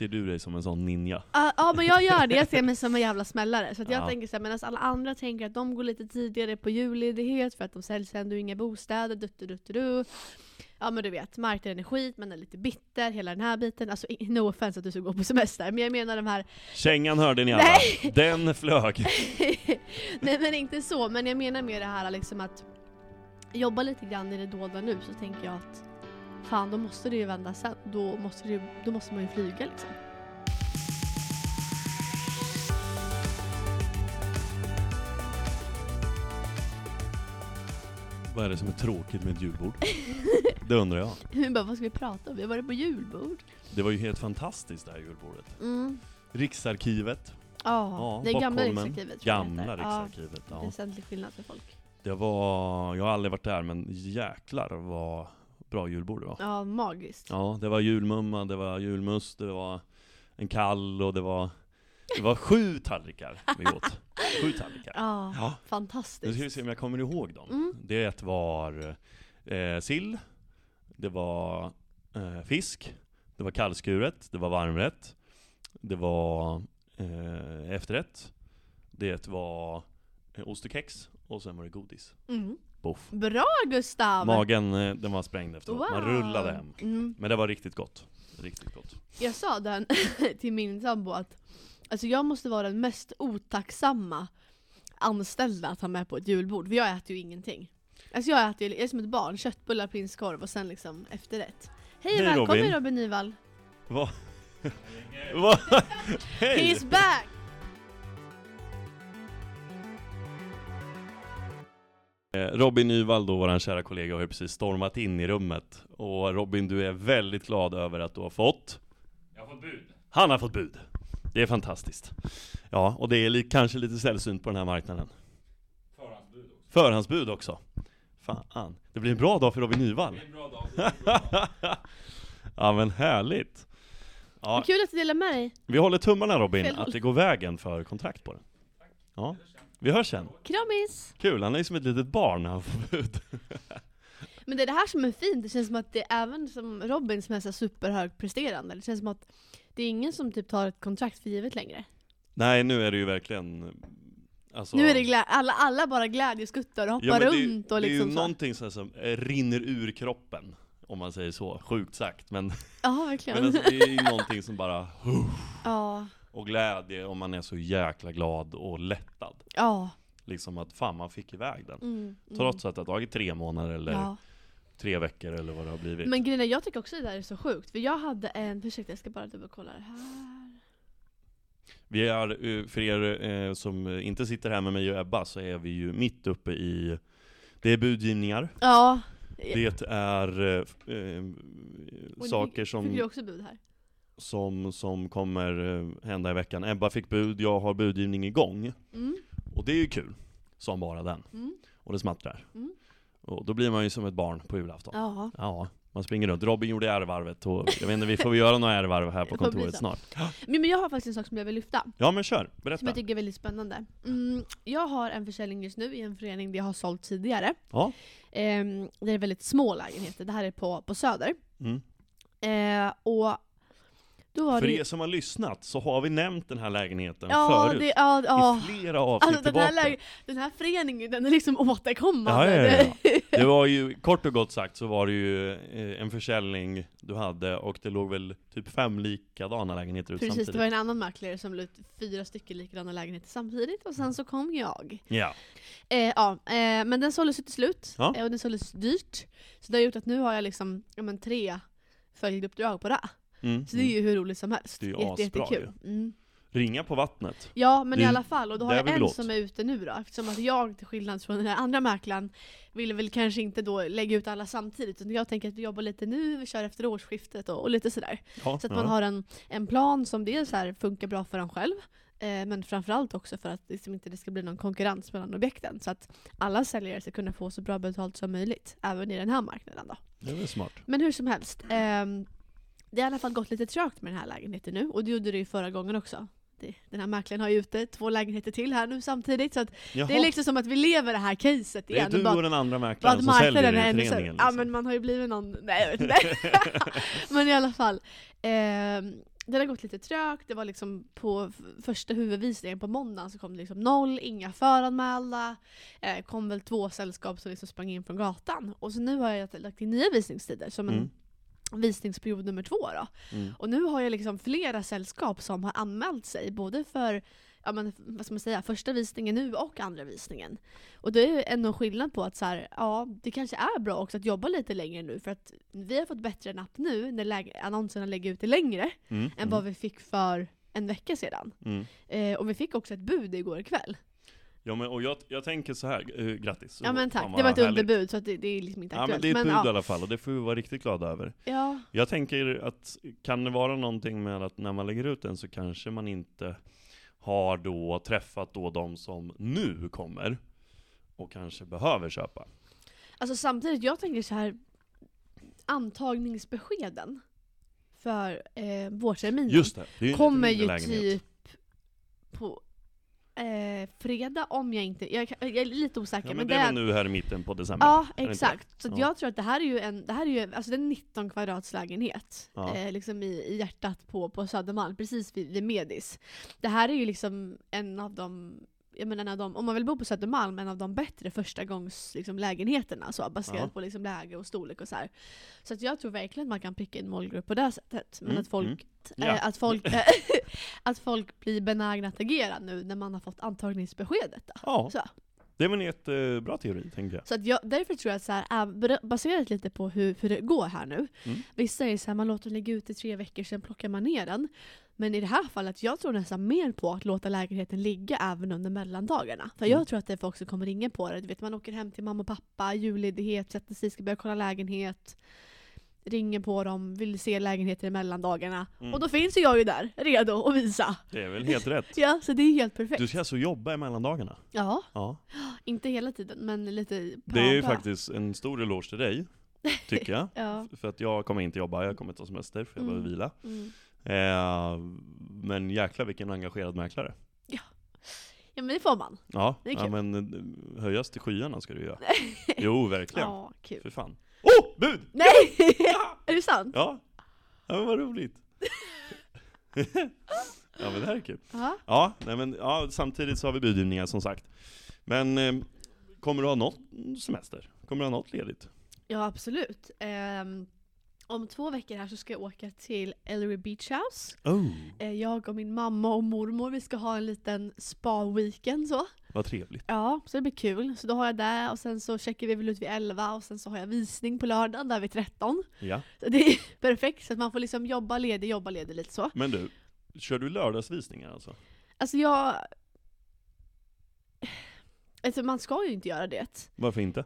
ser du dig som en sån ninja? Ja ja, men jag gör det, jag ser mig som en jävla smällare. Så jag Ja. tänker såhär, medan alla andra tänker att de går lite tidigare på julledighet för att de säljs ändå inga bostäder, duttu duttu du. Ja men du vet, marknaden är skit, man är lite bitter, hela den här biten. Alltså no offense att du ska gå på semester, men jag menar de här Kängan hörde ni alla, Nej. den flög. Nej men inte så, men jag menar mer det här liksom att jobba lite grann i det dolda nu så tänker jag att fan då måste det ju vända sen. Då måste, det då måste man ju flyga liksom. Vad är det som är tråkigt med ett julbord? Det undrar jag. Vi bara, vad ska vi prata om? Vi har varit på julbord. Det var ju helt fantastiskt det här julbordet. Mm. Riksarkivet, Ja, Ja, det är gamla. Riksarkivet det gamla. Riksarkivet. Ja, Ja. väsentlig skillnad för folk. Det var, jag har aldrig varit där men jäklar vad bra julbord det var. Ja, magiskt. Ja, det var julmumma, det var julmust, det var en kall och det var Det var sju tallrikar vi åt. Sju tallrikar. Ja, Ja. Nu fantastiskt. ska vi se om jag kommer ihåg dem. Mm. Det var eh, sill, det var eh, fisk, det var kallskuret, det var varmrätt, det var eh, efterrätt, det var eh, ost och kex och sen var det godis. Mm. Boff. Bra Gustav! Magen, eh, den var sprängd efteråt. Man rullade hem. Mm. Men det var riktigt gott. Riktigt gott. Jag sa den till min sambo att alltså jag måste vara den mest otacksamma anställda att ha med på ett julbord, för jag äter ju ingenting. Alltså jag äter ju, jag är som ett barn, köttbullar, prinskorv och sen liksom efterrätt. Hej, Hej, välkommen Robin. Robin, Nyvall! Vad? Vad? Hej! He's back! Robin Nyvall då, vår kära kollega, har ju precis stormat in i rummet. Och Robin, du är väldigt glad över att du har fått Jag har fått bud. Han har fått bud. Det är fantastiskt. Ja, och det är li- kanske lite sällsynt på den här marknaden. Förhandsbud också. Förhandsbud också. Fan. Det blir en bra dag för Robin Det Nyvall. är en bra dag. Det är en bra dag. ja men härligt. Ja, Vad Kul att du delar med dig. vi håller tummarna Robin, att det går vägen för kontrakt på den. Ja, vi hörs sen. Kramis! Kul, han är som ett litet barn när han får bud. Men det är det här som är fint, det känns som att det är även som Robin som är så superhögpresterande, det känns som att det är ingen som typ tar ett kontrakt för givet längre. Nej, nu är det ju verkligen alltså, Nu är det glä- alla, alla bara glädjeskuttar och hoppar Ja, det, runt och det är liksom ju så. någonting så som rinner ur kroppen, om man säger så, sjukt sagt. Men, Ja, verkligen. men alltså, det är ju någonting som bara Ja, Och glädje om man är så jäkla glad och lättad. ja. Liksom att fan man fick iväg den. Mm, mm. Trots att det har tagit tre månader eller Ja. tre veckor eller vad det har blivit. Men grejen är, jag tycker också det där är så sjukt, för jag hade en, ursäkta jag ska bara dubbelkolla det här. Vi är, eh, för er eh, som inte sitter här med mig och Ebba, så är vi ju mitt uppe i Det är budgivningar, Ja. det är eh, eh, Och saker ni Fick som, du också bud här? Som, som kommer eh, hända i veckan. Ebba fick bud, jag har budgivning igång. Mm. Och det är ju kul, som bara den. Mm. Och det smattrar. Mm. Och då blir man ju som ett barn på julafton. Ja. Ja, man springer runt. Robin gjorde ärvarvet och jag vet inte, vi får väl göra några ärvarv här på kontoret snart. Men, men jag har faktiskt en sak som jag vill lyfta, Ja men kör, som berätta. jag tycker är väldigt spännande. Mm, jag har en försäljning just nu i en förening där jag har sålt tidigare. Ja. Ehm, det är väldigt små lägenheter, det här är på, på Söder. Mm. Eh, och För det er som har lyssnat så har vi nämnt den här lägenheten Ja, förut. det, ja, ja. I flera avsnitt Alltså den här, läge, den här föreningen, den är liksom återkommande. Ja, ja, ja, Det- var ju, kort och gott sagt så var det ju eh, en försäljning du hade och det låg väl typ fem likadana lägenheter ut Precis, samtidigt. det var en annan mäklare som la ut fyra stycken likadana lägenheter samtidigt och sen så kom jag. Ja. Eh, ja, eh, men den såldes ju till slut Ja. eh, och den såldes dyrt. Så det har gjort att nu har jag liksom ja, men, tre följduppdrag på det. Mm. Så det är ju hur roligt som helst. Det är ju Jätte- asbra jättekul. Mm. Ringa på vattnet. Ja men i alla fall, och då har jag en vill åt. som är ute nu då, eftersom att jag till skillnad från den här andra mäklaren vill väl kanske inte då lägga ut alla samtidigt, utan jag tänker att vi jobbar lite nu, vi kör efter årsskiftet och, och lite sådär. Ja, Så att ja. man har en, en plan som dels här funkar bra för en själv, eh, men framförallt också för att liksom inte det ska bli någon konkurrens mellan objekten. Så att alla säljare ska kunna få så bra betalt som möjligt, även i den här marknaden då. Det är väl smart. Men hur som helst, ehm, det har i alla fall gått lite trögt med den här lägenheten nu, och det gjorde det ju förra gången också. Det, den här mäklaren har ju ute två lägenheter till här nu samtidigt, så att Jaha, det är liksom som att vi lever det här caset det är igen. du bara- och den andra mäklaren som säljer marknaden i är ännu föreningen sämre. Ja liksom. men man har ju blivit någon, nej jag vet inte. men i alla fall. ehm, den har gått lite trögt, det var liksom på första huvudvisningen på måndagen så kom det liksom noll, inga föranmälda. Eh, kom väl två sällskap som liksom sprang in från gatan. Och så nu har jag lagt in nya visningstider som en Mm. Visningsperiod nummer två då. Mm. Och nu har jag liksom flera sällskap som har anmält sig, både för ja, men, vad ska man säga, första visningen nu och andra visningen. Och det är ändå skillnad på att så här, ja, det kanske är bra också att jobba lite längre nu för att vi har fått bättre napp nu när läge, annonserna lägger ut det längre Mm. än vad vi fick för en vecka sedan. Mm. Eh, och vi fick också ett bud igår kväll. Ja men och jag, jag tänker så här, eh, grattis. Ja men tack, det var ett härligt. underbud så det, det är liksom inte Ja men aktuellt. det är ett bud i ja, alla fall och det får vi vara riktigt glada över. ja, Jag tänker att, kan det vara någonting med att när man lägger ut den så kanske man inte har då träffat då de som nu kommer och kanske behöver köpa. Alltså samtidigt, jag tänker så här antagningsbeskeden för eh, vårterminen Just det, det kommer ju typ på eh, fredag om jag inte, jag, jag är lite osäker Ja, men, men det det är nu här i mitten på december? Ja, exakt. Så Ja. jag tror att det här är ju en, det här är ju, alltså det är en 19 kvadrats lägenhet. Ja. Eh, liksom i, i hjärtat på, på Södermalm, precis vid, vid Medis. Det här är ju liksom en av de, jag menar en av de, om man vill bo på Södermalm, en av de bättre förstagångs liksom, lägenheterna så, baserat Ja. på liksom, läge och storlek och så här. Så att jag tror verkligen att man kan pricka in målgrupp på det sättet. Men Mm, att folk mm. Eh, Ja. att, folk, att folk blir benägna att agera nu när man har fått antagningsbeskedet. Då. Ja, Så. Det är väl en jättebra teori tänker jag. Så att jag, därför tror jag att så här, äh, baserat lite på hur, hur det går här nu. Mm. Vissa är så här, man låter den ligga ute i tre veckor, sen plockar man ner den. Men i det här fallet, jag tror nästan mer på att låta lägenheten ligga även under mellandagarna. För Mm. jag tror att det är folk som kommer ringa på det. Du vet, man åker hem till mamma och pappa, julledighet, sätter sig, ska börja kolla lägenhet. Ringer på dem, vill se lägenheter i mellandagarna. Mm. Och då finns ju jag ju där, redo att visa. Det är väl helt rätt. Ja, så det är helt perfekt. Du ska alltså jobba i mellandagarna? Ja, Ja. inte hela tiden, men lite Det är ju faktiskt en stor eloge till dig, tycker jag. Ja. För att jag kommer inte jobba, jag kommer ta semester för jag Mm. behöver vila. Mm. Eh, men jäklar vilken engagerad mäklare. Ja men det får man. Ja, ja men eh, höjas till skyarna ska du göra. Jo, verkligen. Ja, kul. För fan. Oh! Bud! Nej! är det sant? Ja, ja men vad roligt. ja men det här är kul. Ja. Ja, nej men ja, samtidigt så har vi budgivningar som sagt. Men eh, kommer du ha något semester? Kommer du ha något ledigt? Ja absolut. Ehm, om två veckor här så ska jag åka till Ellery Beach House. Oh, Eh, jag och min mamma och mormor, vi ska ha en liten spa-weekend så. vad trevligt. Ja, så det blir kul. Så då har jag det och sen så checkar vi väl ut vid 11 och sen så har jag visning på lördagen där vid 13. Ja. Så det är perfekt så att man får liksom jobba ledig, jobba ledig lite så. Men du, kör du lördagsvisningar alltså? Alltså jag... Alltså man ska ju inte göra det. Varför inte?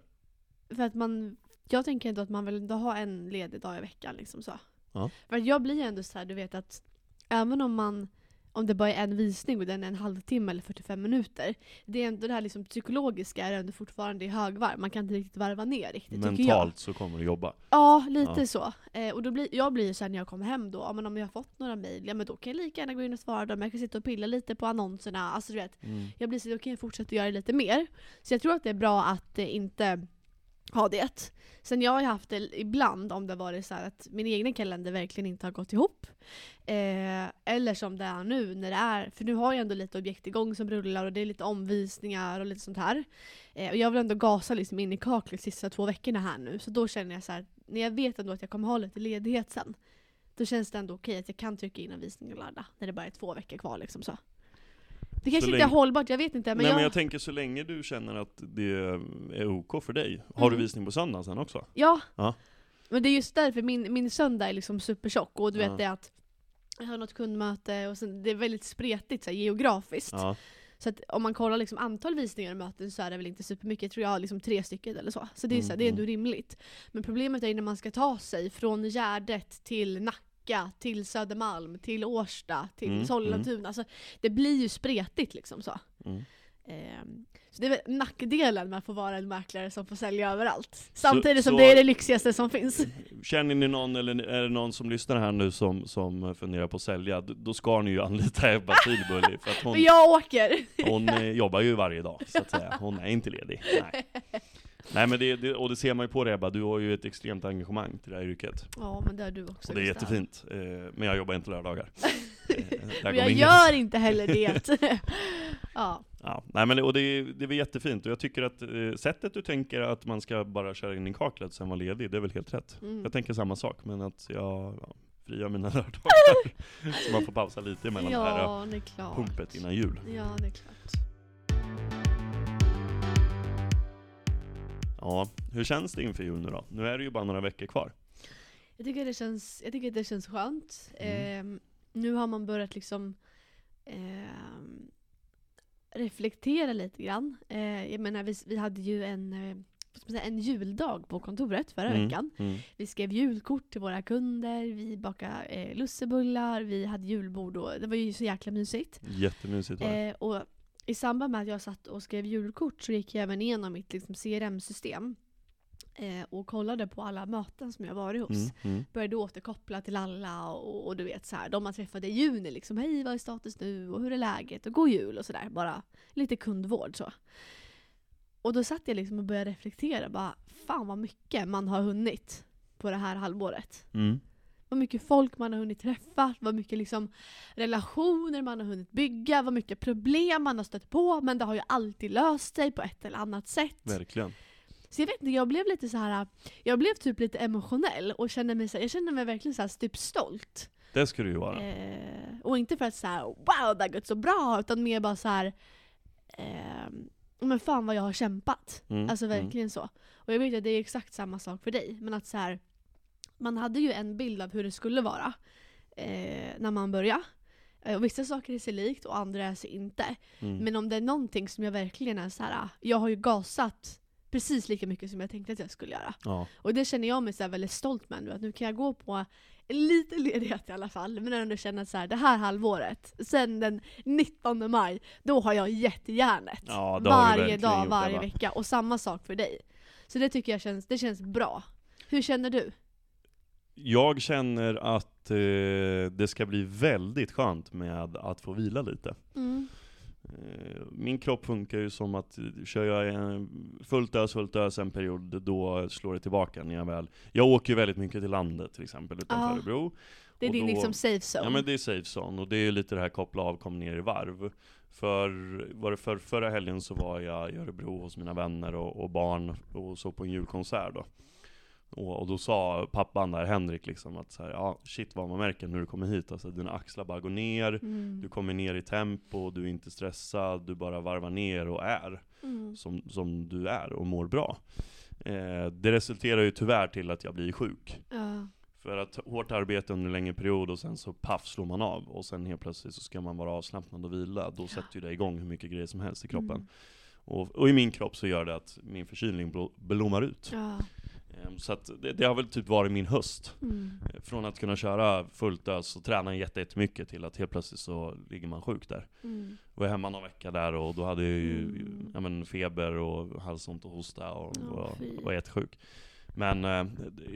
För att man, jag tänker ändå att man vill ändå ha en ledig dag i veckan liksom så. Ja. För jag blir ändå så här, du vet att även om man om det bara är en visning och den är en halvtimme eller 45 minuter. Det är ändå det här liksom psykologiska är ändå fortfarande i högvarv. Man kan inte riktigt varva ner riktigt. Mentalt så kommer du jobba. Ja, lite Ja. så. Eh, och då blir, jag blir ju såhär när jag kommer hem då, ja, men om jag har fått några mejl, ja men då kan jag lika gärna gå in och svara dem. Jag kan sitta och pilla lite på annonserna. Alltså du vet, Mm. jag blir så då kan jag fortsätta göra lite mer. Så jag tror att det är bra att eh, inte ha det. Sen jag har ju haft det ibland om det varit så här att min egen kalender verkligen inte har gått ihop. Eh, eller som det är nu när det är, för nu har jag ändå lite objekt igång som rullar och det är lite omvisningar och lite sånt här. Eh, och jag vill ändå gasa liksom in i kaklet sista två veckorna här nu. Så då känner jag så här, när jag vet ändå att jag kommer ha lite ledighet sen. Då känns det ändå okej att jag kan trycka in en visning och ladda När det bara är två veckor kvar liksom så. Det kanske inte är hållbart, jag vet inte. Men Nej jag, men jag tänker så länge du känner att det är OK för dig. Har du Mm. visning på söndagen sen också? Ja. Ja. Men det är just därför min, min söndag är liksom supertjock och du Ja. vet det att jag har något kundmöte och sen, det är väldigt spretigt så här, geografiskt. Ja. Så att om man kollar liksom antal visningar och möten så är det väl inte supermycket, jag tror jag har liksom tre stycken eller så. Så det är, så här, det är ändå Mm, rimligt. Men problemet är när man ska ta sig från Gärdet till Nacka, till Södermalm, till Årsta, till Mm, Sollentuna. Alltså, det blir ju spretigt liksom så. Mm. Ehm, så det är väl nackdelen med att få vara en mäklare som får sälja överallt. Samtidigt som så- det är det lyxigaste som finns. Känner ni någon, eller är det någon som lyssnar här nu som, som funderar på att sälja, då ska ni ju anlita Ebba Tilbully för att hon, jag åker! hon eh, jobbar ju varje dag så att säga. Hon är inte ledig. Nej. Nej men det, det, och det ser man ju på dig Ebba, du har ju ett extremt engagemang till det här yrket. Ja men det har du också Och det är jättefint. Eh, men jag jobbar inte lördagar. Eh, Men jag gör inte heller det. ja. Ja, nej men det, och det, det är jättefint, och jag tycker att eh, sättet du tänker att man ska bara köra in i kaklet sen vara ledig, det är väl helt rätt. Mm. Jag tänker samma sak, men att jag ja, friar mina lördagar. så man får pausa lite emellan det här Ja, det pumpet innan jul. Ja, det är klart. Ja, hur känns det inför jul nu då? Nu är det ju bara några veckor kvar. Jag tycker det känns, jag tycker det känns skönt. Mm. Ehm, nu har man börjat liksom ehm, reflektera lite grann. Eh, jag menar, vi, vi hade ju en, eh, en juldag på kontoret förra Mm, veckan. Mm. Vi skrev julkort till våra kunder, vi bakade eh, lussebullar, vi hade julbord och det var ju så jäkla mysigt. Jättemysigt var det. Eh, och I samband med att jag satt och skrev julkort så gick jag även igenom mitt liksom, CRM-system eh, och kollade på alla möten som jag varit hos. Mm, mm. Började återkoppla till alla och, och du vet så här, de man träffade i juni liksom, hej vad är status nu och hur är läget och god jul och sådär. Bara lite kundvård så. Och då satt jag liksom och började reflektera, bara fan vad mycket man har hunnit på det här halvåret. Mm. Vad mycket folk man har hunnit träffa, vad mycket liksom relationer man har hunnit bygga, vad mycket problem man har stött på, men det har ju alltid löst sig på ett eller annat sätt. Verkligen. Så jag vet inte, jag blev lite så här. jag blev typ lite emotionell och kände mig så här, jag kände mig verkligen så här typ stolt. Det ska du ju vara. Eh, och inte för att så här, wow det har gått så bra, utan mer bara så här. Eh, men fan vad jag har kämpat. Mm, Alltså mm. verkligen så. Och jag vet att det är exakt samma sak för dig, men att så här, man hade ju en bild av hur det skulle vara eh, när man började. Eh, Och vissa saker är sig likt och andra är sig inte. Mm. Men om det är någonting som jag verkligen är så här, jag har ju gasat precis lika mycket som jag tänkte att jag skulle göra. Ja. Och det känner jag mig så väldigt stolt med nu, att nu kan jag gå på en liten ledighet i alla fall, men ändå känna att så här, det här halvåret, sen den 19 maj, då har jag gett järnet. Ja, varje dag, varje vecka. Och samma sak för dig. Så det tycker jag känns, det känns bra. Hur känner du? Jag känner att eh, det ska bli väldigt skönt med att få vila lite. Mm. Eh, Min kropp funkar ju som att eh, kör jag fullt ös, fullt ös en period, då slår det tillbaka när jag väl... Jag åker ju väldigt mycket till landet till exempel utanför Ja. Örebro. Det är din då- liksom safe zone. Ja men det är safe zone, och det är lite det här koppla av, kom ner i varv. För, var det för förra helgen så var jag i Örebro hos mina vänner och, och barn och såg på en julkonsert då. Och, och då sa pappan där, Henrik liksom att så här, ja shit vad man märker när du kommer hit, alltså dina axlar bara går ner, Mm. du kommer ner i tempo, du är inte stressad, du bara varvar ner och är Mm. som, som du är och mår bra. Eh, det resulterar ju tyvärr till att jag blir sjuk. Ja. För att hårt arbete under en längre period och sen så paff slår man av och sen helt plötsligt så ska man vara avslappnad och vila. Då sätter ju det igång hur mycket grejer som helst i kroppen. Mm. Och, och i min kropp så gör det att min förkylning blo- blommar ut. Ja. Ehm, Så att det, det har väl typ varit min höst. Mm. Eh, Från att kunna köra fullt ös och träna jätte- jättemycket till att helt plötsligt så ligger man sjuk där. Mm. var hemma någon vecka där och då hade jag ju Mm. ja, men, feber och halsont och hosta och Ja, var, jättesjuk. Men eh,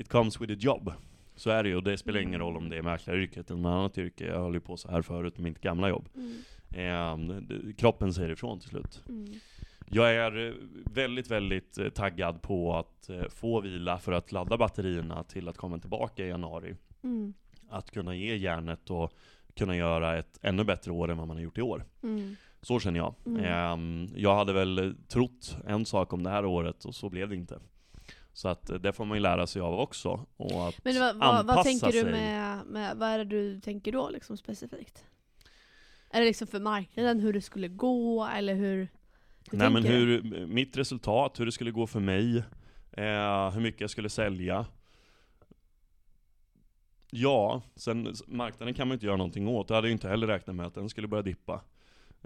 it comes with a job. Så är det ju, och det spelar ingen roll om det är mäklaryrket eller något annat yrke. Jag höll ju på så här förut med mitt gamla jobb. Mm. Eh, det- kroppen säger ifrån till slut. Jag är eh, väldigt, väldigt eh, taggad på att eh, få vila för att ladda batterierna till att komma tillbaka i januari. Mm. Att kunna ge järnet och kunna göra ett ännu bättre år än vad man har gjort i år. Mm. Så känner jag. Mm. Ehm, jag hade väl trott en sak om det här året och så blev det inte. Så att det får man ju lära sig av också. Och att Men vad, vad, vad tänker du med, med, vad är det du tänker då liksom specifikt? Är det liksom för marknaden, hur det skulle gå, eller hur? Hur Nej men du? hur, mitt resultat, hur det skulle gå för mig, eh, hur mycket jag skulle sälja. Ja, sen marknaden kan man inte göra någonting åt. Jag hade ju inte heller räknat med att den skulle börja dippa.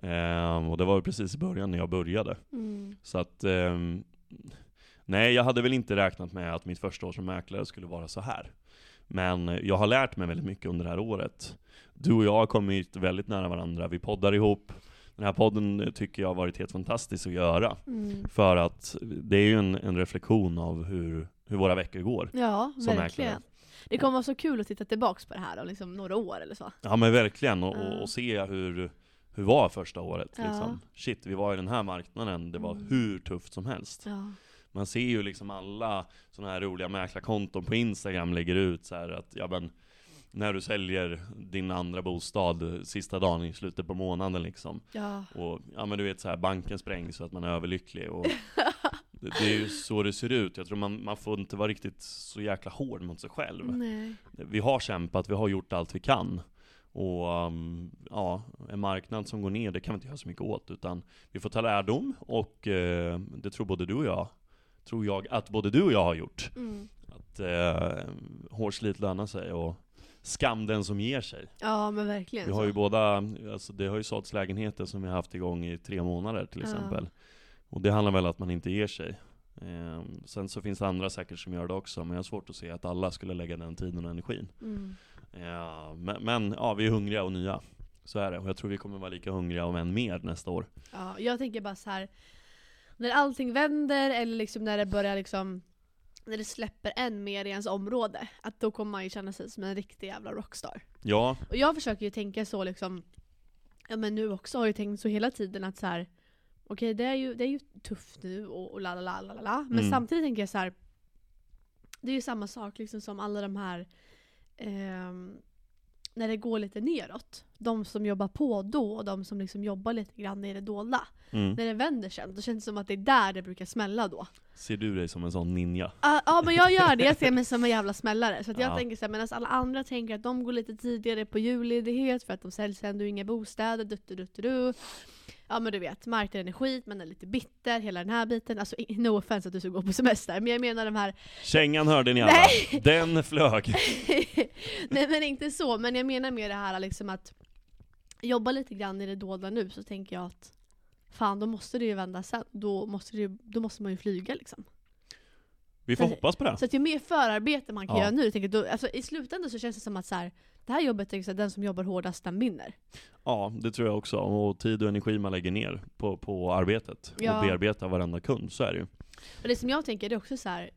Ehm, och det var ju precis i början när jag började. Mm. Så att, ehm, nej jag hade väl inte räknat med att mitt första år som mäklare skulle vara så här. Men jag har lärt mig väldigt mycket under det här året. Du och jag har kommit väldigt nära varandra, vi poddar ihop. Den här podden tycker jag har varit helt fantastisk att göra. Mm. För att det är ju en, en reflektion av hur, hur våra veckor går. Ja, Som verkligen. mäklare. Det kommer vara så kul att titta tillbaks på det här om liksom några år eller så. Ja men verkligen, och, och, och se hur, hur var första året Ja. liksom. Shit, vi var i den här marknaden, det var Mm. hur tufft som helst. Ja. man ser ju liksom alla sådana här roliga mäklarkonton på Instagram lägger ut så att, ja men när du säljer din andra bostad sista dagen i slutet på månaden liksom. Ja. Och ja men du vet så här, banken sprängs så att man är överlycklig och det, det är ju så det ser ut. Jag tror man, man får inte vara riktigt så jäkla hård mot sig själv. Nej. Vi har kämpat, vi har gjort allt vi kan. Och um, ja, en marknad som går ner, det kan vi inte göra så mycket åt. Utan vi får ta lärdom och eh, det tror både du och jag, tror jag att både du och jag har gjort. Mm. Att eh, hårt slit lönar sig och skam den som ger sig. Ja men verkligen Vi har ju så. båda, alltså det har ju sålts lägenheter som vi har haft igång i tre månader till Ja. exempel. Och det handlar väl om att man inte ger sig. Ehm, sen så finns det andra säkert som gör det också, men jag har svårt att se att alla skulle lägga den tiden och energin. Mm. Ja, men, men ja, vi är hungriga och nya. Så är det. Och jag tror vi kommer vara lika hungriga om än mer nästa år. Ja, jag tänker bara så här. När allting vänder eller liksom när det börjar liksom när det släpper än mer i ens område, att då kommer man ju känna sig som en riktig jävla rockstar. Ja, Och jag försöker ju tänka så liksom, ja men nu också har jag tänkt så hela tiden att så här. okej det, är ju, det är ju tufft nu och, och la la la la men Mm. samtidigt tänker jag så här. det är ju samma sak liksom som alla de här ehm, när det går lite neråt. De som jobbar på då och de som liksom jobbar lite grann i det dolda. mm. När det vänder sen, då känns det som att det är där det brukar smälla då. ser du dig som en sån ninja? Ja men jag gör det, jag ser mig som en jävla smällare. Så att jag Ja. tänker så medan alla andra tänker att de går lite tidigare på julledighet för att de säljs ändå inga bostäder, du, du, du, du. Ja men du vet, marknaden är skit, man är lite bitter, hela den här biten. Alltså no offense att du ska gå på semester, men jag menar de här Kängan hörde ni alla. Nej. Den flög. Nej men inte så, men jag menar med det här liksom att jobba lite grann i det dolda nu så tänker jag att fan då måste det ju vända sen. Då måste, det då måste man ju flyga liksom. Vi får Så- hoppas på det. Så att ju mer förarbete man kan Ja. göra nu, tänker då, alltså, i slutändan så känns det som att så här, det här jobbet är den som jobbar hårdast den vinner. Ja, det tror jag också. Och tid och energi man lägger ner på, på arbetet Ja. och bearbeta varenda kund, så är det ju. Och det som jag tänker det är också så här.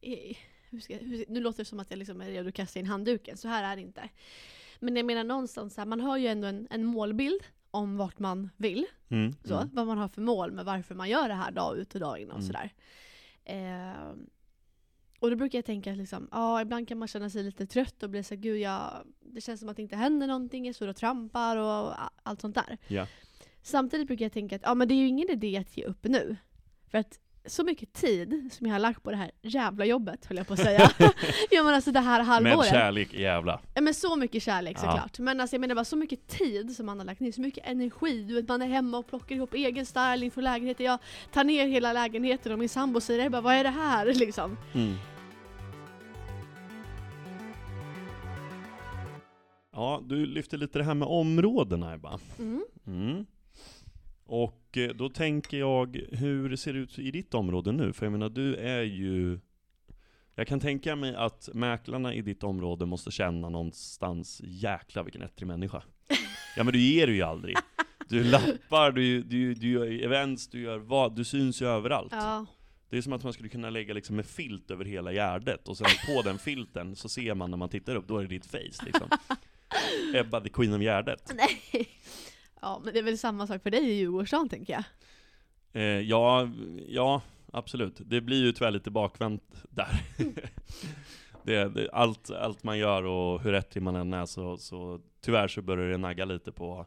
eh, Hur ska, hur, nu låter det som att jag liksom är redo att kasta in handduken, så här är det inte. Men jag menar någonstans, så här, man har ju ändå en, en målbild om vart man vill. Mm. Så, Mm. Vad man har för mål med varför man gör det här dag ut och dag in och Mm. sådär. Eh, och då brukar jag tänka att liksom, ja, ibland kan man känna sig lite trött och bli så gud jag, det känns som att det inte händer någonting, jag står och trampar och allt sånt där. Ja. Samtidigt brukar jag tänka att ja, men det är ju ingen idé att ge upp nu. För att så mycket tid som jag har lagt på det här jävla jobbet, höll jag på att säga. ja men alltså det här Med halvåret. kärlek, jävla. Ja men så mycket kärlek Ja. såklart. Men alltså jag menar bara så mycket tid som man har lagt ner, så mycket energi. Du vet man är hemma och plockar ihop egen styling för lägenheten. Jag tar ner hela lägenheten och min sambo säger bara vad är det här liksom. Mm. Ja, du lyfter lite det här med områdena Ebba. Mm. Mm. Och eh, då tänker jag, hur ser det ut i ditt område nu? För jag menar, du är ju... Jag kan tänka mig att mäklarna i ditt område måste känna någonstans, jäkla vilken ettrig människa. Ja men du ger ju aldrig. Du lappar, du, du, du gör events, du gör vad, du syns ju överallt. Ja. Det är som att man skulle kunna lägga liksom en filt över hela gärdet, och sen på den filten så ser man när man tittar upp, då är det ditt face liksom. Ebba, the queen of gärdet. Nej. Ja men det är väl samma sak för dig i Djurgårdsstaden tänker jag. Eh, ja, ja, absolut. Det blir ju tyvärr lite bakvänt där. det, det, allt, allt man gör och hur rätt man än är så, så tyvärr så börjar det nagga lite på,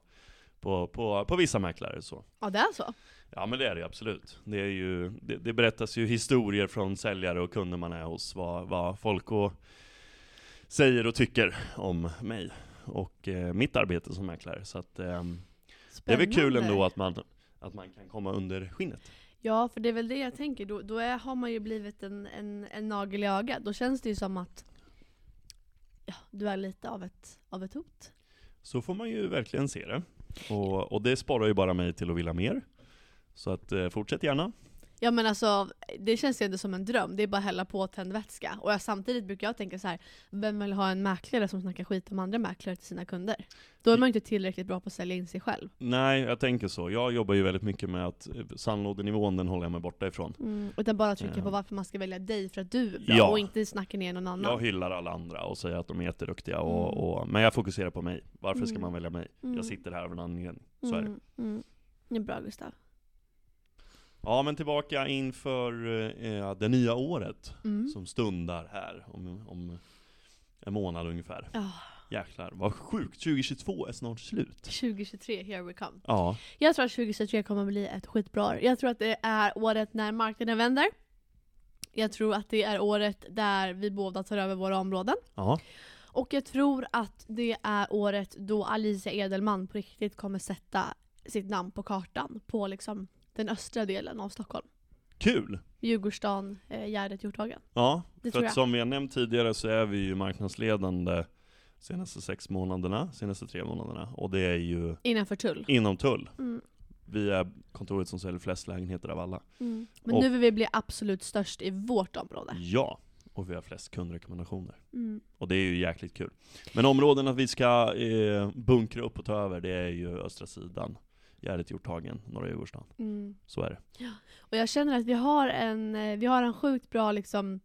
på, på, på vissa mäklare så. Ja det är så. Ja men det är det ju absolut. Det, är ju, det, det berättas ju historier från säljare och kunder man är hos, vad, vad folk och säger och tycker om mig och eh, mitt arbete som mäklare. Så att, ehm, det är väl kul ändå att man, att man kan komma under skinnet. Ja, för det är väl det jag tänker. Då, då är, har man ju blivit en, en, en nagel i ögat. Då känns det ju som att ja, du är lite av ett, av ett hot. Så får man ju verkligen se det. Och, och det sparar ju bara mig till att vilja mer. Så att eh, fortsätt gärna. Ja men alltså, det känns ju ändå som en dröm. Det är bara att hälla på tändvätska. Och jag, samtidigt brukar jag tänka så här: vem vill ha en mäklare som snackar skit om andra mäklare till sina kunder? Då är man ju inte tillräckligt bra på att sälja in sig själv. Nej, jag tänker så. Jag jobbar ju väldigt mycket med att eh, sandlådenivån, den håller jag mig borta ifrån. Mm, utan bara trycka på varför man ska välja dig för att du är bra Ja. och inte snacka ner någon annan. Jag hyllar alla andra och säger att de är jätteduktiga, och, Mm. och, men jag fokuserar på mig. Varför ska Mm. man välja mig? Mm. Jag sitter här av en anledning. Så är det. mm, mm. Det är bra Gustav. Ja men tillbaka inför eh, det nya året Mm. som stundar här om, om en månad ungefär. Ja, Jäklar, vad sjukt! 2022 är snart slut. 2023, here we come. Ja, Jag tror att 2023 kommer bli ett skitbra år. Jag tror att det är året när marknaden vänder. Jag tror att det är året där vi båda tar över våra områden. ja, Och jag tror att det är året då Alicia Edelman på riktigt kommer sätta sitt namn på kartan på liksom den östra delen av Stockholm. kul! Djurgårdsstan, eh, Gärdet, Hjorthagen. Ja, Det för tror att jag. som vi har nämnt tidigare så är vi ju marknadsledande senaste sex månaderna, senaste tre månaderna. Och det är ju Innanför tull. inom tull. Mm. Vi är kontoret som säljer flest lägenheter av alla. Mm. Men Och- nu vill vi bli absolut störst i vårt område. Ja, och vi har flest kundrekommendationer. Mm. Och det är ju jäkligt kul. Men områden att vi ska eh, bunkra upp och ta över, det är ju östra sidan. Gärdet, Hjorthagen, Norra Djurgårdsstaden. Mm. Så är det. Och jag känner att vi har en, eh, vi har en sjukt bra liksom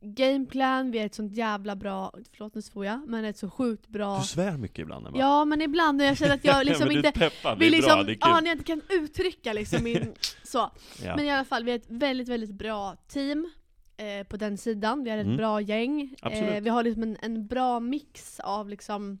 gameplan, vi är ett sånt jävla bra, förlåt nu svor jag, men ett så sjukt bra Du svär mycket ibland Emma. Ja men ibland när jag känner att jag liksom inte är liksom, bra, ja, när jag inte kan uttrycka liksom min, så. ja. Men i alla fall, vi är ett väldigt väldigt bra team eh, på den sidan, vi är ett Mm. bra gäng. Eh, vi har liksom en, en bra mix av liksom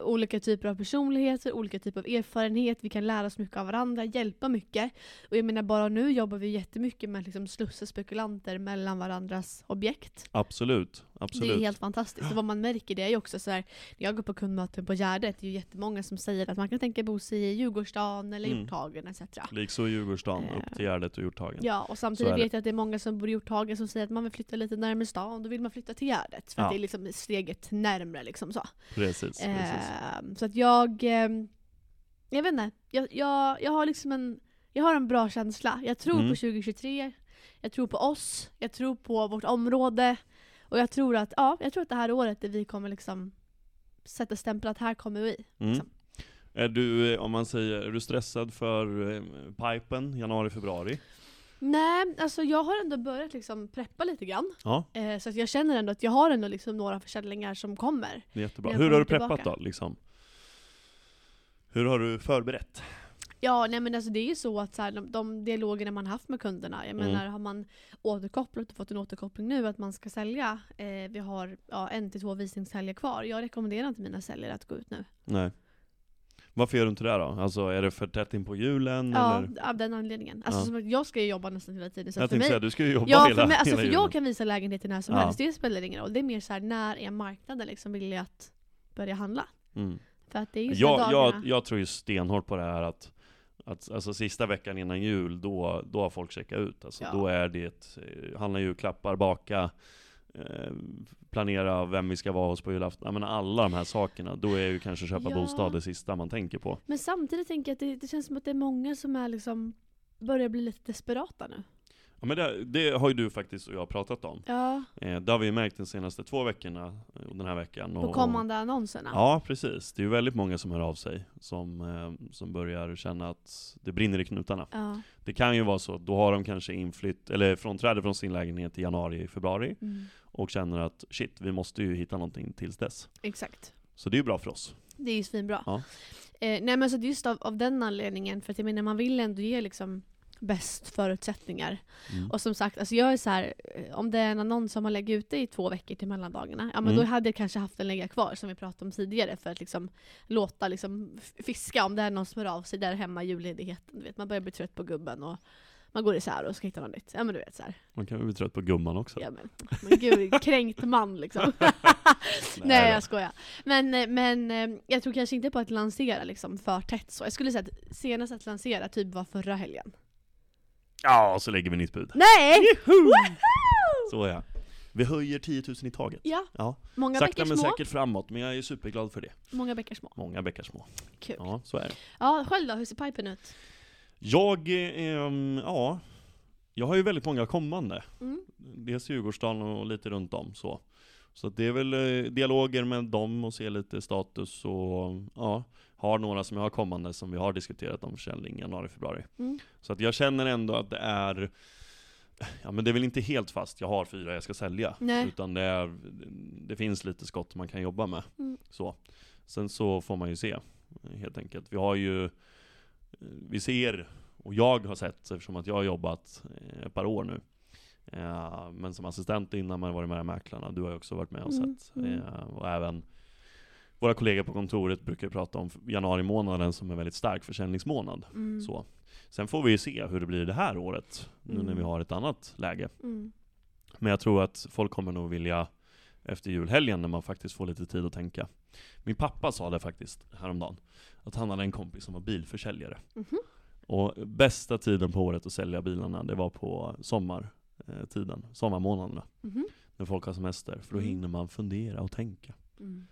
olika typer av personligheter, olika typer av erfarenhet, vi kan lära oss mycket av varandra, hjälpa mycket. Och jag menar bara nu jobbar vi jättemycket med att liksom slussa spekulanter mellan varandras objekt. Absolut, det absolut. är helt fantastiskt. Och vad man märker det är ju också så här, när jag går på kundmöten på Gärdet, det är ju jättemånga som säger att man kan tänka bo sig i Djurgårdsstaden eller Mm. Hjorthagen etc. Likså i Djurgårdsstaden, Eh, upp till Gärdet och Hjorthagen. Ja, och samtidigt det. vet jag att det är många som bor i Hjorthagen som säger att man vill flytta lite närmare stan, då vill man flytta till Gärdet. För Ja. att det är liksom steget närmre liksom så. Precis, precis. Eh, så att jag, eh, jag vet inte, jag, jag, jag har liksom en, jag har en bra känsla. Jag tror Mm. på 2023, jag tror på oss, jag tror på vårt område. Och jag tror att, ja, jag tror att det här året där vi kommer liksom sätta stämpel att här kommer vi. Mm. liksom. Är du, eh, om man säger, är du stressad för eh, pipen januari, februari? Nej, alltså jag har ändå börjat liksom preppa lite grann. Ja, Eh, så att jag känner ändå att jag har ändå liksom några försäljningar som kommer. det är jättebra. Hur har du preppat tillbaka. då, liksom? Hur har du förberett? Ja, nej men alltså det är ju så att så här, de, de dialogerna man haft med kunderna, jag Mm. menar har man återkopplat och fått en återkoppling nu att man ska sälja, eh, vi har ja, en till två visningshelger kvar. Jag rekommenderar inte mina säljare att gå ut nu. Nej. Varför gör du inte det då? Alltså är det för tätt in på julen Ja, eller? av den anledningen. Alltså Ja. jag ska ju jobba nästan hela tiden. Så Jag för tänkte mig, säga, du ska ju jobba ja, hela, för, mig, alltså hela för julen. jag kan visa lägenheter när som Ja. helst, det spelar ingen roll. Det är mer så här, när är marknaden liksom villig att börja handla? Mm. För att det är ju så Jag, jag, jag tror ju stenhårt på det här att, att alltså sista veckan innan jul, då, då har folk checkat ut. Alltså, Ja. Då är det, eh, handla julklappar, baka, eh, planera vem vi ska vara hos på julafton. Jag menar alla de här sakerna, då är ju kanske köpa Ja. bostad det sista man tänker på. Men samtidigt tänker jag att det, det känns som att det är många som är liksom börjar bli lite desperata nu. Ja, men det, det har ju du faktiskt och jag pratat om. Ja, Eh, det har vi ju märkt de senaste två veckorna, eh, och den här veckan. på Och, kommande annonserna. Ja, precis. Det är ju väldigt många som hör av sig, som, eh, som börjar känna att det brinner i knutarna. Ja. Det kan ju vara så, då har de kanske inflytt, eller frånträde från sin lägenhet i januari, februari, Mm. och känner att shit, vi måste ju hitta någonting tills dess. Exakt. Så det är ju bra för oss. Det är ju svinbra. Ja. Eh, nej men så just av, av den anledningen, för att jag menar man vill ändå ge liksom bäst förutsättningar. Mm. Och som sagt, alltså jag är så här, eh, om det är en annons som man lägger ute i två veckor till mellandagarna, ja men Mm. då hade jag kanske haft den lägga kvar som vi pratade om tidigare för att liksom låta liksom fiska om det är någon som hör av sig där hemma i julledigheten. Du vet, man börjar bli trött på gubben och man går isär och ska hitta något nytt. Ja men du vet så här. Man kan ju bli trött på gumman också. Ja, men, men gud, kränkt man liksom. Nej då. jag skojar. Men, eh, men eh, jag tror kanske inte på att lansera liksom för tätt så. Jag skulle säga att senast att lansera typ var förra helgen. Ja, så lägger vi nytt bud. Nej! Så ja. Vi höjer 10 000 i taget. Ja, Ja, många sakta men små. säkert framåt, men jag är superglad för det. Många bäckar små. Många bäckar små. Kul. Ja. Ja, så är det. själv då, hur ser pipen ut? Jag, eh, ja, jag har ju väldigt många kommande. Mm. Dels Djurgårdsstaden och lite runt om så. Så det är väl eh, dialoger med dem och se lite status och ja, har några som jag har kommande som vi har diskuterat om försäljning i januari, februari. Mm. Så att jag känner ändå att det är Ja men det är väl inte helt fast, jag har fyra jag ska sälja. Nej. Utan det, är, det finns lite skott man kan jobba med. Mm. Så. Sen så får man ju se, helt enkelt. Vi har ju, vi ser och jag har sett, eftersom att jag har jobbat eh, ett par år nu, eh, men som assistent innan man varit med i Mäklarna, du har ju också varit med och Mm, sett. mm. Eh, och även våra kollegor på kontoret brukar prata om januari månaden som en väldigt stark försäljningsmånad. Mm. Så. Sen får vi ju se hur det blir det här året, nu när Mm. vi har ett annat läge. Mm. Men jag tror att folk kommer nog vilja, efter julhelgen när man faktiskt får lite tid att tänka. Min pappa sa det faktiskt häromdagen, att han hade en kompis som var bilförsäljare. Mhm. Och bästa tiden på året att sälja bilarna, det var på sommartiden, sommarmånaderna. Mhm. När folk har semester, för då Mm. hinner man fundera och tänka. Mm.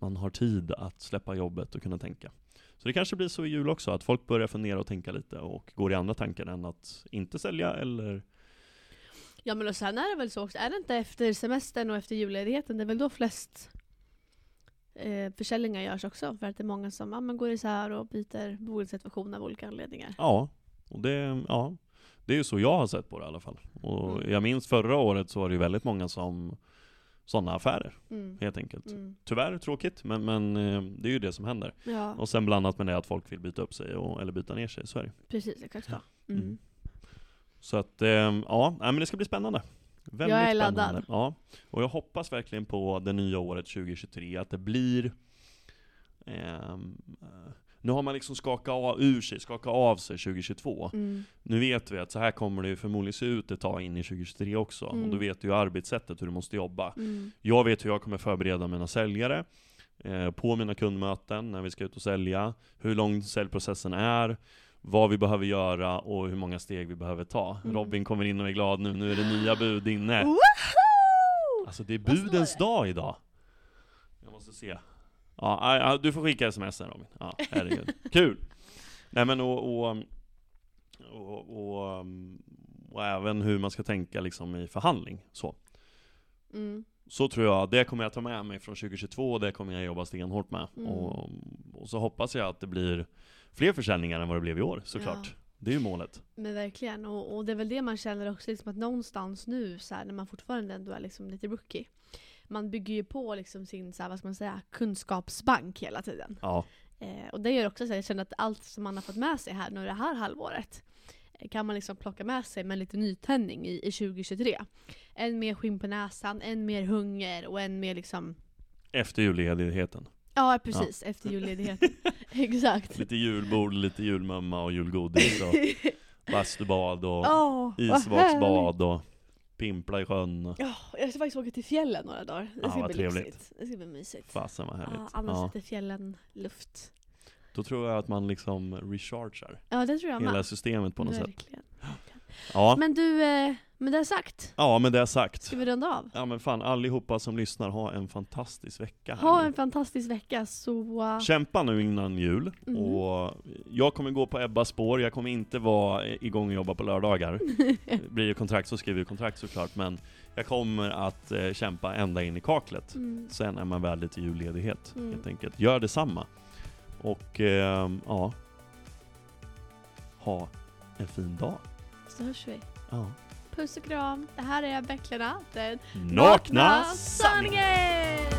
Man har tid att släppa jobbet och kunna tänka. Så det kanske blir så i jul också, att folk börjar fundera och tänka lite och går i andra tankar än att inte sälja eller Ja men och sen är det väl så också, är det inte efter semestern och efter julledigheten, det är väl då flest eh, försäljningar görs också? För att det är många som men går isär och byter boendesituation av olika anledningar. Ja, och det, ja, det är ju så jag har sett på det i alla fall. Och Mm. jag minns förra året så var det ju väldigt många som sådana affärer, Mm. helt enkelt. Mm. Tyvärr tråkigt, men, men eh, det är ju det som händer. Ja, Och sen blandat med det att folk vill byta upp sig, och, eller byta ner sig, så är det. precis. Exakt så. Mm. Mm. Så att, eh, ja, men det ska bli spännande. Väldigt Jag är spännande. laddad. Ja, och jag hoppas verkligen på det nya året 2023, att det blir eh, nu har man liksom skakat av, ur sig, skakat av sig 2022. Mm. Nu vet vi att så här kommer det förmodligen se ut ett tag in i 2023 också. Mm. Och då vet du ju arbetssättet, hur du måste jobba. Mm. Jag vet hur jag kommer förbereda mina säljare eh, på mina kundmöten när vi ska ut och sälja. Hur lång säljprocessen är, vad vi behöver göra och hur många steg vi behöver ta. Mm. Robin kommer in och är glad nu, nu är det nya bud inne. Woho! Alltså det är budens dag idag. Jag måste se. Ja, du får skicka sms sen Robin. Ja, herregud. Kul! Nej men och, och, och, och, även hur man ska tänka liksom i förhandling. Så. Mm. så tror jag, det kommer jag ta med mig från 2022 och det kommer jag jobba stenhårt med. Mm. Och, och så hoppas jag att det blir fler försäljningar än vad det blev i år såklart. Det är ju målet. Men verkligen, och, och det är väl det man känner också, liksom att någonstans nu så här, när man fortfarande ändå är liksom lite rookie, man bygger ju på liksom sin så här, vad ska man säga, kunskapsbank hela tiden. Ja, Eh, och det gör också så att jag känner att allt som man har fått med sig här nu det här halvåret eh, kan man liksom plocka med sig med lite nytändning i, i 2023. En mer skinn på näsan, en mer hunger och en mer liksom efter julledigheten. Ja precis, efter julledigheten. Exakt. Lite julbord, lite julmumma och julgodis och bastubad och härligt. isvaksbad och pimpla i sjön. Ja, jag ska faktiskt åka till fjällen några dagar. Det ska vad bli trevligt. lyxigt. Det ska bli mysigt. Fasen vad härligt. annars Ja, sätter fjällen luft. då tror jag att man liksom rechargear Ja det tror jag hela med. systemet på något sätt. Ja. Men du, eh, med det sagt, ja, med det sagt. ska vi runda av? Ja men fan, allihopa som lyssnar, ha en fantastisk vecka här Ha nu. en fantastisk vecka så... Kämpa nu innan jul, Mhm. och jag kommer gå på Ebbas spår, jag kommer inte vara igång och jobba på lördagar. Blir det kontrakt så skriver vi kontrakt såklart, men jag kommer att eh, kämpa ända in i kaklet. Mm. Sen är man väl lite julledighet, Mm. helt enkelt. Gör detsamma. Och, ehm, ja. Ha en fin dag. Så hörs vi. Ja. Puss och kram. Det här är Bäcklarna, den Nakna sanningen!